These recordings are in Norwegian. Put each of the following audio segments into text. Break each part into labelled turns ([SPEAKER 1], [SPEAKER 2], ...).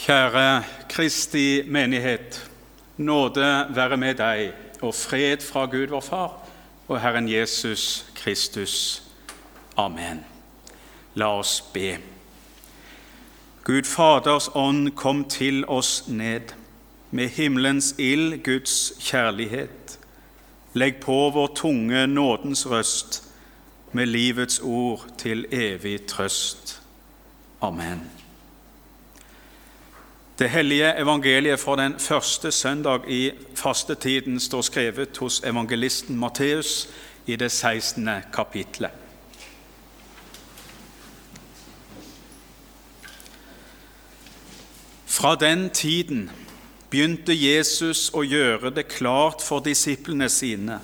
[SPEAKER 1] Kjære Kristi menighet. Nåde være med deg, og fred fra Gud vår Far og Herren Jesus Kristus. Amen. La oss be. Gud Faders ånd, kom til oss ned. Med himmelens ild, Guds kjærlighet. Legg på vår tunge nådens røst, med livets ord til evig trøst. Amen. Det hellige evangeliet fra den første søndag i fastetiden står skrevet hos evangelisten Matteus i det 16. kapitlet. Fra den tiden begynte Jesus å gjøre det klart for disiplene sine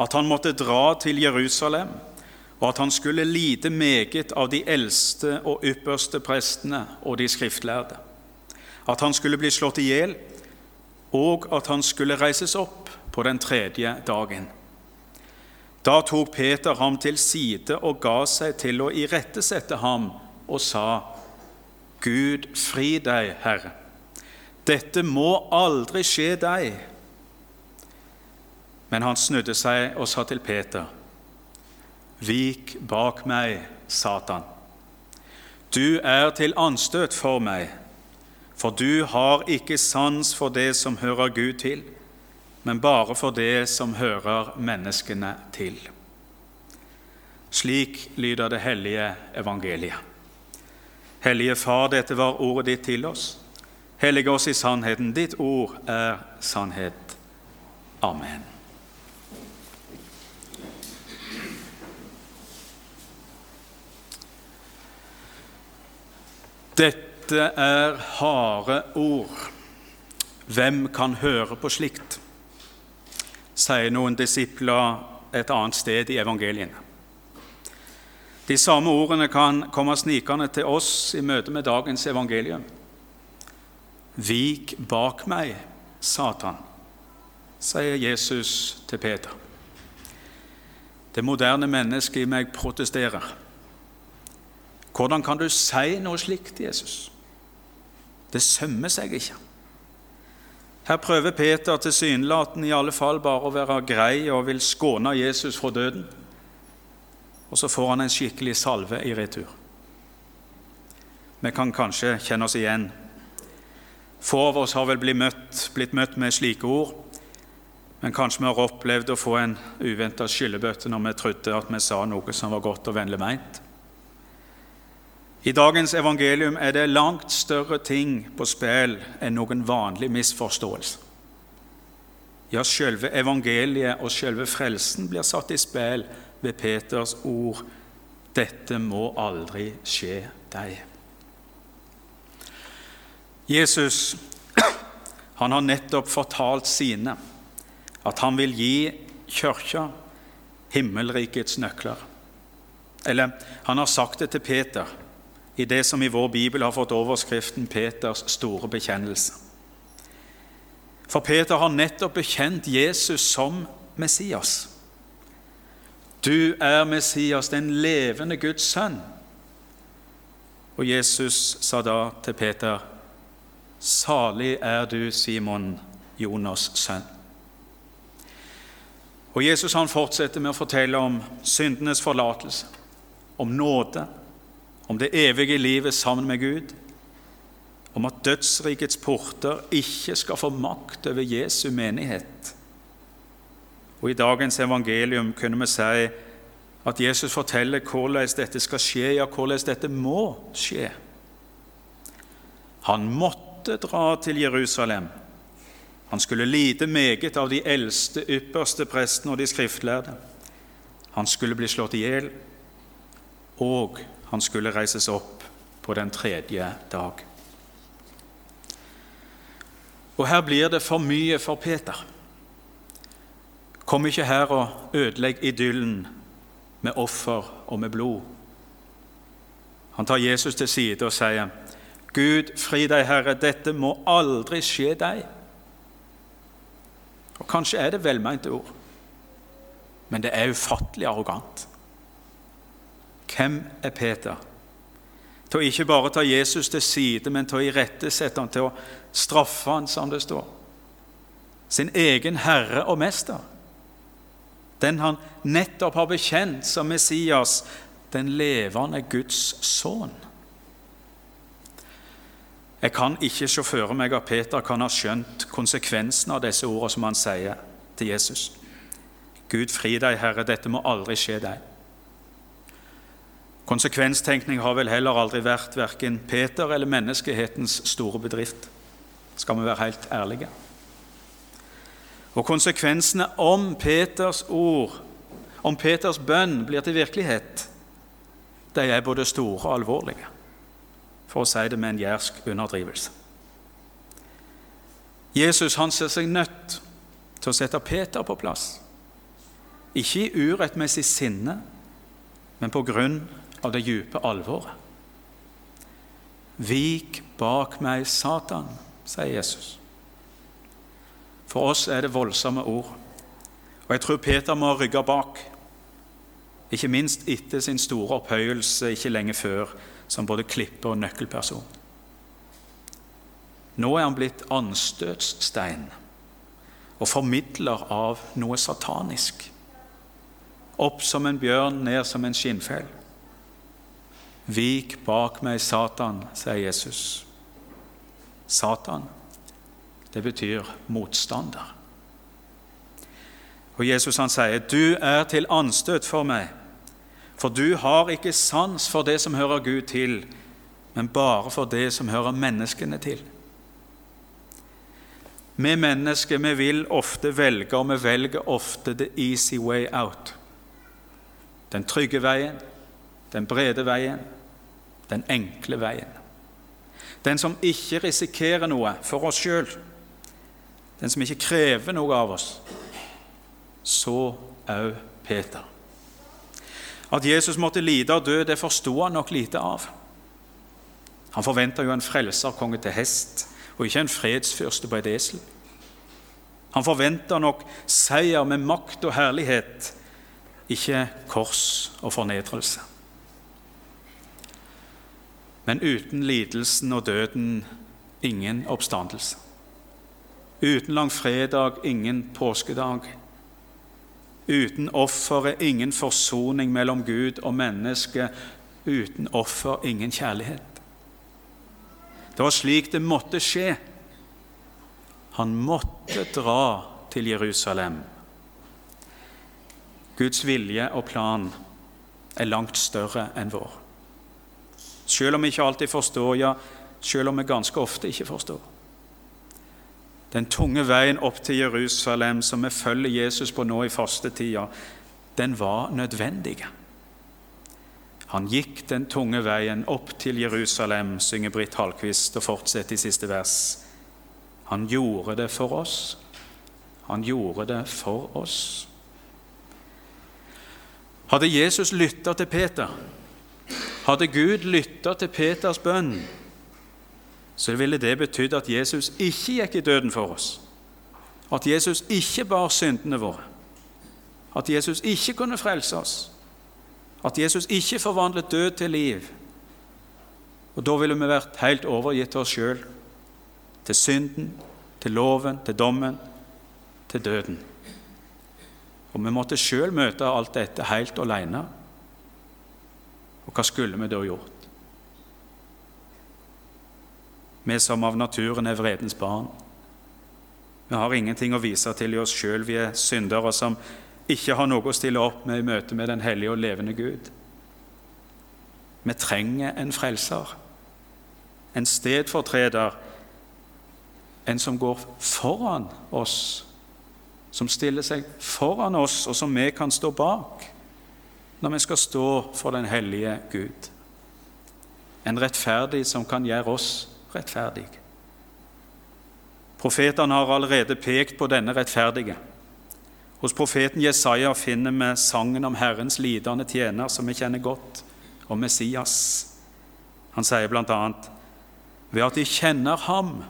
[SPEAKER 1] at han måtte dra til Jerusalem, og at han skulle lide meget av de eldste og ypperste prestene og de skriftlærde, at han skulle bli slått i hjel, og at han skulle reises opp på den tredje dagen. Da tok Peter ham til side og ga seg til å irettesette ham og sa:" Gud, fri deg, Herre. Dette må aldri skje deg. Men han snudde seg og sa til Peter.: Vik bak meg, Satan. Du er til anstøt for meg, for du har ikke sans for det som hører Gud til, men bare for det som hører menneskene til. Slik lyder det hellige evangeliet. Hellige Far, dette var ordet ditt til oss. Hellige oss i sannheten. Ditt ord er sannhet. Amen. Dette er harde ord. Hvem kan høre på slikt? sier noen disipler et annet sted i evangeliene. De samme ordene kan komme snikende til oss i møte med dagens evangelium. Vik bak meg, Satan, sier Jesus til Peter. Det moderne mennesket i meg protesterer. Hvordan kan du si noe slikt, Jesus? Det sømmer seg ikke. Her prøver Peter tilsynelatende i alle fall bare å være grei og vil skåne Jesus fra døden. Og så får han en skikkelig salve i retur. Vi kan kanskje kjenne oss igjen. Få av oss har vel blitt møtt, blitt møtt med slike ord, men kanskje vi har opplevd å få en uventa skyllebøtte når vi trodde at vi sa noe som var godt og vennlig meint. I dagens evangelium er det langt større ting på spill enn noen vanlig misforståelse. Ja, selve evangeliet og selve frelsen blir satt i spill ved Peters ord 'Dette må aldri skje deg'. Jesus han har nettopp fortalt sine at han vil gi kirka himmelrikets nøkler. Eller han har sagt det til Peter i det som i vår bibel har fått overskriften 'Peters store bekjennelse'. For Peter har nettopp bekjent Jesus som Messias. Du er Messias, den levende Guds sønn. Og Jesus sa da til Peter, Salig er du, Simon, Jonas' sønn. Og Jesus han fortsetter med å fortelle om syndenes forlatelse, om nåde, om det evige livet sammen med Gud, om at dødsrikets porter ikke skal få makt over Jesu menighet. Og I dagens evangelium kunne vi si at Jesus forteller hvordan dette skal skje, ja, hvordan dette må skje. Han måtte dra til Jerusalem. Han skulle lide meget av de eldste, ypperste prestene og de skriftlærde. Han skulle bli slått i hjel, og han skulle reises opp på den tredje dag. Og her blir det for mye for Peter. Kom ikke her og ødelegg idyllen med offer og med blod. Han tar Jesus til side og sier, 'Gud, fri deg, Herre, dette må aldri skje deg.' Og Kanskje er det velmente ord, men det er ufattelig arrogant. Hvem er Peter Til å ikke bare ta Jesus til side, men til å irettesette ham, til å straffe ham, som det står. Sin egen herre og mester. Den han nettopp har bekjent som Messias, den levende Guds sønn. Jeg kan ikke se for meg at Peter kan ha skjønt konsekvensen av disse ordene som han sier til Jesus. Gud fri deg, Herre, dette må aldri skje deg. Konsekvenstenkning har vel heller aldri vært verken Peter eller menneskehetens store bedrift, skal vi være helt ærlige. Og konsekvensene om Peters ord, om Peters bønn, blir til virkelighet, de er både store og alvorlige, for å si det med en jærsk underdrivelse. Jesus han ser seg nødt til å sette Peter på plass. Ikke i urettmessig sinne, men på grunn av det dype alvoret. Vik bak meg, Satan, sier Jesus. For oss er det voldsomme ord. Og jeg tror Peter må rygge bak, ikke minst etter sin store opphøyelse ikke lenge før som både klipper og nøkkelperson. Nå er han blitt anstøtsstein og formidler av noe satanisk. Opp som en bjørn, ned som en skinnfell. Vik bak meg, Satan, sier Jesus. Satan, det betyr motstander. Og Jesus han sier, 'Du er til anstøt for meg, for du har ikke sans for det som hører Gud til, men bare for det som hører menneskene til.' Vi mennesker vi vil ofte velge, og vi velger ofte the easy way out. Den trygge veien, den brede veien, den enkle veien. Den som ikke risikerer noe for oss sjøl, den som ikke krever noe av oss. Så òg Peter. At Jesus måtte lide og dø, det forsto han nok lite av. Han forventa jo en frelserkonge til hest, og ikke en fredsfyrste på et esel. Han forventa nok seier med makt og herlighet, ikke kors og fornedrelse. Men uten lidelsen og døden ingen oppstandelse. Uten langfredag ingen påskedag. Uten offeret ingen forsoning mellom Gud og menneske. Uten offer ingen kjærlighet. Det var slik det måtte skje. Han måtte dra til Jerusalem. Guds vilje og plan er langt større enn vår. Selv om vi ikke alltid forstår, ja, selv om vi ganske ofte ikke forstår. Den tunge veien opp til Jerusalem som vi følger Jesus på nå i fastetida, den var nødvendig. Han gikk den tunge veien opp til Jerusalem, synger Britt Hallquist og fortsetter i siste vers. Han gjorde det for oss. Han gjorde det for oss. Hadde Jesus lytta til Peter, hadde Gud lytta til Peters bønn, så ville det betydd at Jesus ikke gikk i døden for oss. At Jesus ikke bar syndene våre. At Jesus ikke kunne frelse oss. At Jesus ikke forvandlet død til liv. Og Da ville vi vært helt overgitt til oss sjøl, til synden, til loven, til dommen, til døden. Og vi måtte sjøl møte alt dette helt alene. Og hva skulle vi da gjort? Vi som av naturen er vredens barn. Vi har ingenting å vise til i oss sjøl. Vi er syndere som ikke har noe å stille opp med i møte med den hellige og levende Gud. Vi trenger en frelser, en stedfortreder, en som går foran oss, som stiller seg foran oss, og som vi kan stå bak når vi skal stå for den hellige Gud. En rettferdig som kan gjøre oss rettferdige. Profetene har allerede pekt på denne rettferdige. Hos profeten Jesaja finner vi sangen om Herrens lidende tjener, som vi kjenner godt, og Messias. Han sier bl.a.: Ved at de kjenner ham,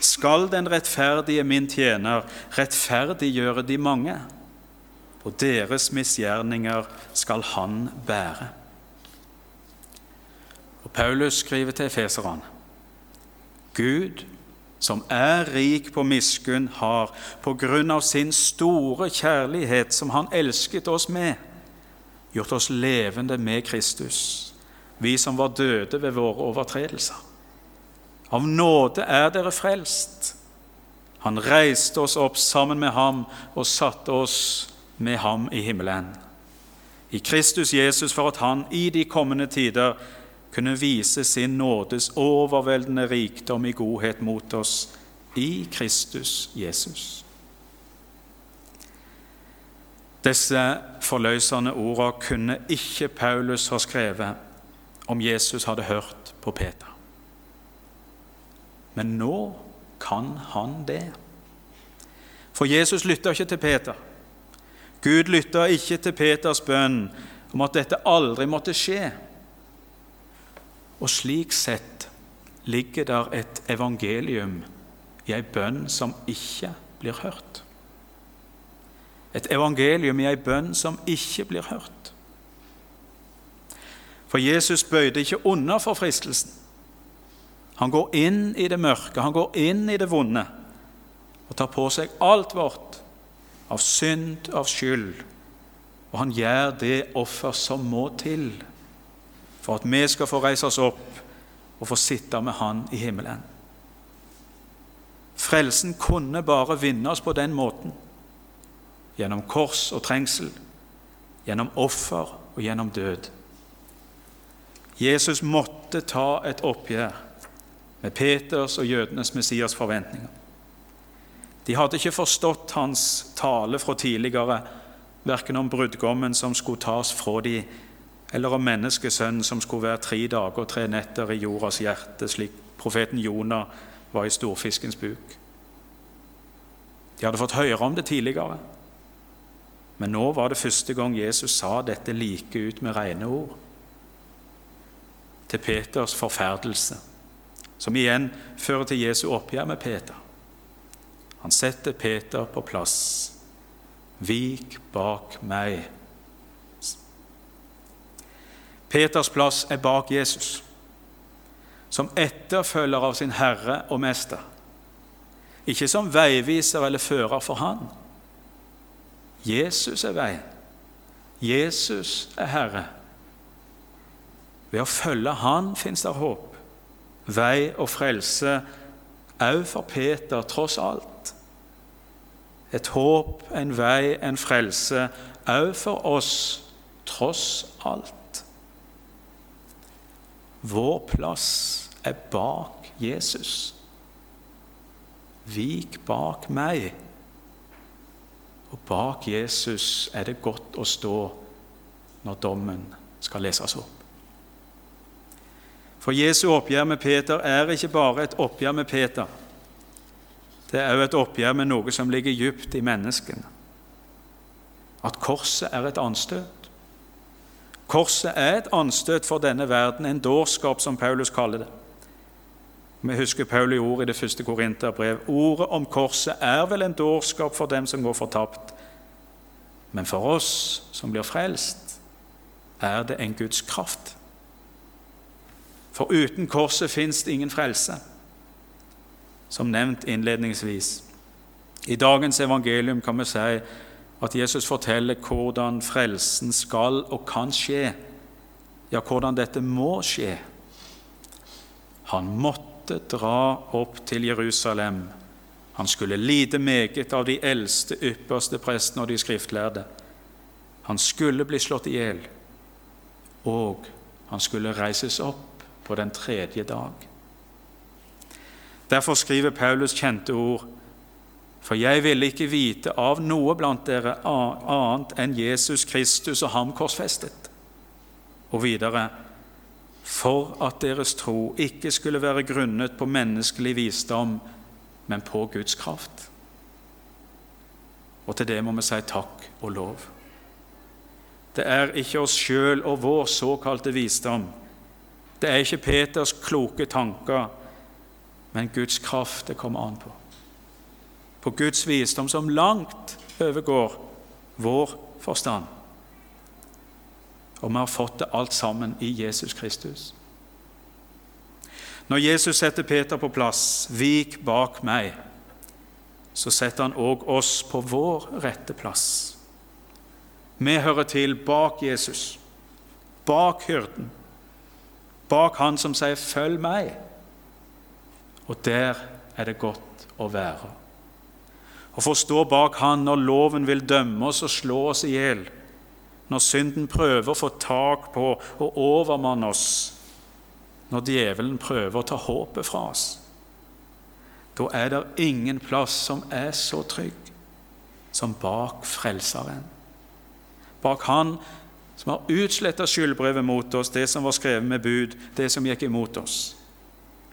[SPEAKER 1] skal den rettferdige min tjener rettferdiggjøre de mange og deres misgjerninger skal han bære. Og Paulus skriver til efeserne Gud, som er rik på miskunn, har på grunn av sin store kjærlighet, som Han elsket oss med, gjort oss levende med Kristus, vi som var døde ved våre overtredelser. Av nåde er dere frelst. Han reiste oss opp sammen med ham og satte oss med ham i himmelen. I Kristus Jesus for at han i de kommende tider kunne vise sin nådes overveldende rikdom i godhet mot oss i Kristus Jesus. Disse forløsende ordene kunne ikke Paulus ha skrevet om Jesus hadde hørt på Peter. Men nå kan han det. For Jesus lytta ikke til Peter. Gud lytta ikke til Peters bønn om at dette aldri måtte skje. Og slik sett ligger der et evangelium i ei bønn som ikke blir hørt. Et evangelium i ei bønn som ikke blir hørt. For Jesus bøyde ikke unna for fristelsen. Han går inn i det mørke, han går inn i det vonde og tar på seg alt vårt av synd, av skyld. Og han gjør det offer som må til for at vi skal få reise oss opp og få sitte med Han i himmelen. Frelsen kunne bare vinnes på den måten. Gjennom kors og trengsel, gjennom offer og gjennom død. Jesus måtte ta et oppgjør med Peters og jødenes Messias forventninger. De hadde ikke forstått hans tale fra tidligere, verken om brudgommen som skulle tas fra de, eller om menneskesønnen som skulle være tre dager og tre netter i jordas hjerte, slik profeten Jonah var i storfiskens buk. De hadde fått høre om det tidligere, men nå var det første gang Jesus sa dette like ut med rene ord. Til Peters forferdelse, som igjen fører til Jesu oppgjør med Peter. Han setter Peter på plass. Vik bak meg. Peters plass er bak Jesus, som etterfølger av sin Herre og Mester. Ikke som veiviser eller fører for Han. Jesus er veien. Jesus er Herre. Ved å følge Han fins det håp, vei og frelse, òg for Peter, tross alt. Et håp, en vei, en frelse, òg for oss, tross alt. Vår plass er bak Jesus. Vik bak meg. Og bak Jesus er det godt å stå når dommen skal leses opp. For Jesu oppgjør med Peter er ikke bare et oppgjør med Peter. Det er òg et oppgjør med noe som ligger dypt i menneskene. At korset er et anstøt. Korset er et anstøt for denne verden, en dårskap, som Paulus kaller det. Vi husker Pauli ord i det første Korinterbrev. Ordet om korset er vel en dårskap for dem som går fortapt. Men for oss som blir frelst, er det en Guds kraft. For uten korset fins det ingen frelse, som nevnt innledningsvis. I dagens evangelium kan vi si at Jesus forteller hvordan frelsen skal og kan skje, ja, hvordan dette må skje. Han måtte dra opp til Jerusalem. Han skulle lide meget av de eldste, ypperste prestene og de skriftlærde. Han skulle bli slått i hjel, og han skulle reises opp på den tredje dag. Derfor skriver Paulus kjente ord for jeg ville ikke vite av noe blant dere annet enn Jesus Kristus og ham korsfestet. Og videre for at deres tro ikke skulle være grunnet på menneskelig visdom, men på Guds kraft. Og til det må vi si takk og lov. Det er ikke oss sjøl og vår såkalte visdom. Det er ikke Peters kloke tanker, men Guds kraft det kommer an på på Guds visdom som langt overgår vår forstand. Og vi har fått det alt sammen i Jesus Kristus. Når Jesus setter Peter på plass, 'Vik bak meg', så setter han òg oss på vår rette plass. Vi hører til bak Jesus, bak hyrden, bak han som sier 'følg meg'. Og der er det godt å være. Å få stå bak han når loven vil dømme oss og slå oss i hjel, når synden prøver å få tak på og overmanne oss, når djevelen prøver å ta håpet fra oss. Da er det ingen plass som er så trygg som bak Frelseren. Bak Han som har utsletta skyldbrevet mot oss, det som var skrevet med bud, det som gikk imot oss.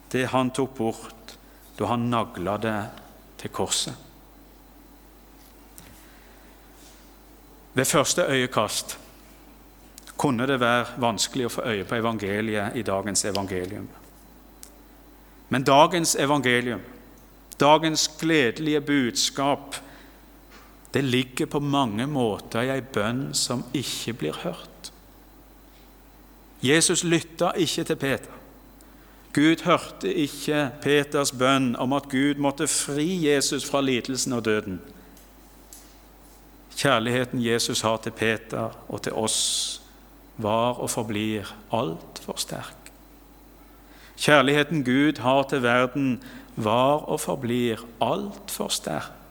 [SPEAKER 1] Det han tok bort da han nagla det til korset. Ved første øyekast kunne det være vanskelig å få øye på evangeliet i dagens evangelium. Men dagens evangelium, dagens gledelige budskap, det ligger på mange måter i ei bønn som ikke blir hørt. Jesus lytta ikke til Peter. Gud hørte ikke Peters bønn om at Gud måtte fri Jesus fra lidelsen og døden. Kjærligheten Jesus har til Peter og til oss, var og forblir altfor sterk. Kjærligheten Gud har til verden, var og forblir altfor sterk.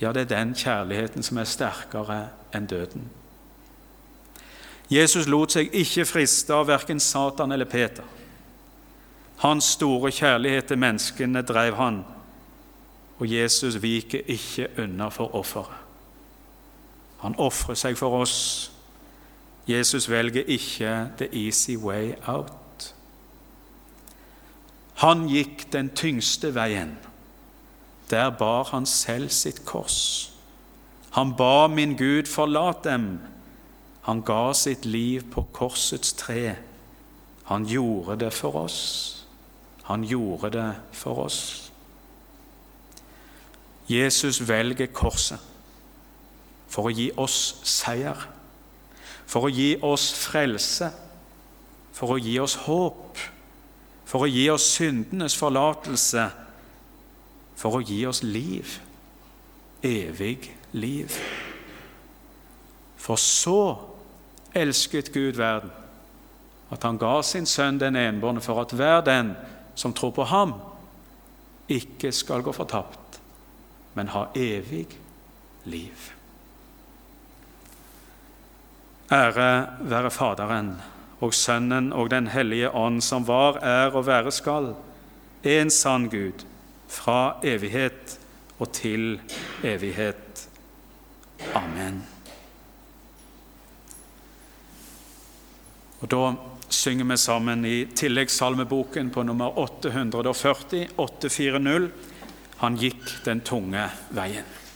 [SPEAKER 1] Ja, det er den kjærligheten som er sterkere enn døden. Jesus lot seg ikke friste av verken Satan eller Peter. Hans store kjærlighet til menneskene drev han, og Jesus viker ikke unna for offeret. Han ofrer seg for oss Jesus velger ikke the easy way out. Han gikk den tyngste veien. Der bar han selv sitt kors. Han ba min Gud, forlat dem. Han ga sitt liv på korsets tre. Han gjorde det for oss. Han gjorde det for oss. Jesus velger korset for å gi oss seier for å gi oss frelse, for å gi oss håp, for å gi oss syndenes forlatelse, for å gi oss liv, evig liv. For så elsket Gud verden, at han ga sin sønn den enbårne for at hver den som tror på ham, ikke skal gå fortapt, men ha evig liv. Ære være Faderen og Sønnen og Den hellige ånd, som var, er og være skal, en sann Gud, fra evighet og til evighet. Amen. Og Da synger vi sammen i tilleggssalmeboken på nummer 840, 840. Han gikk den tunge veien.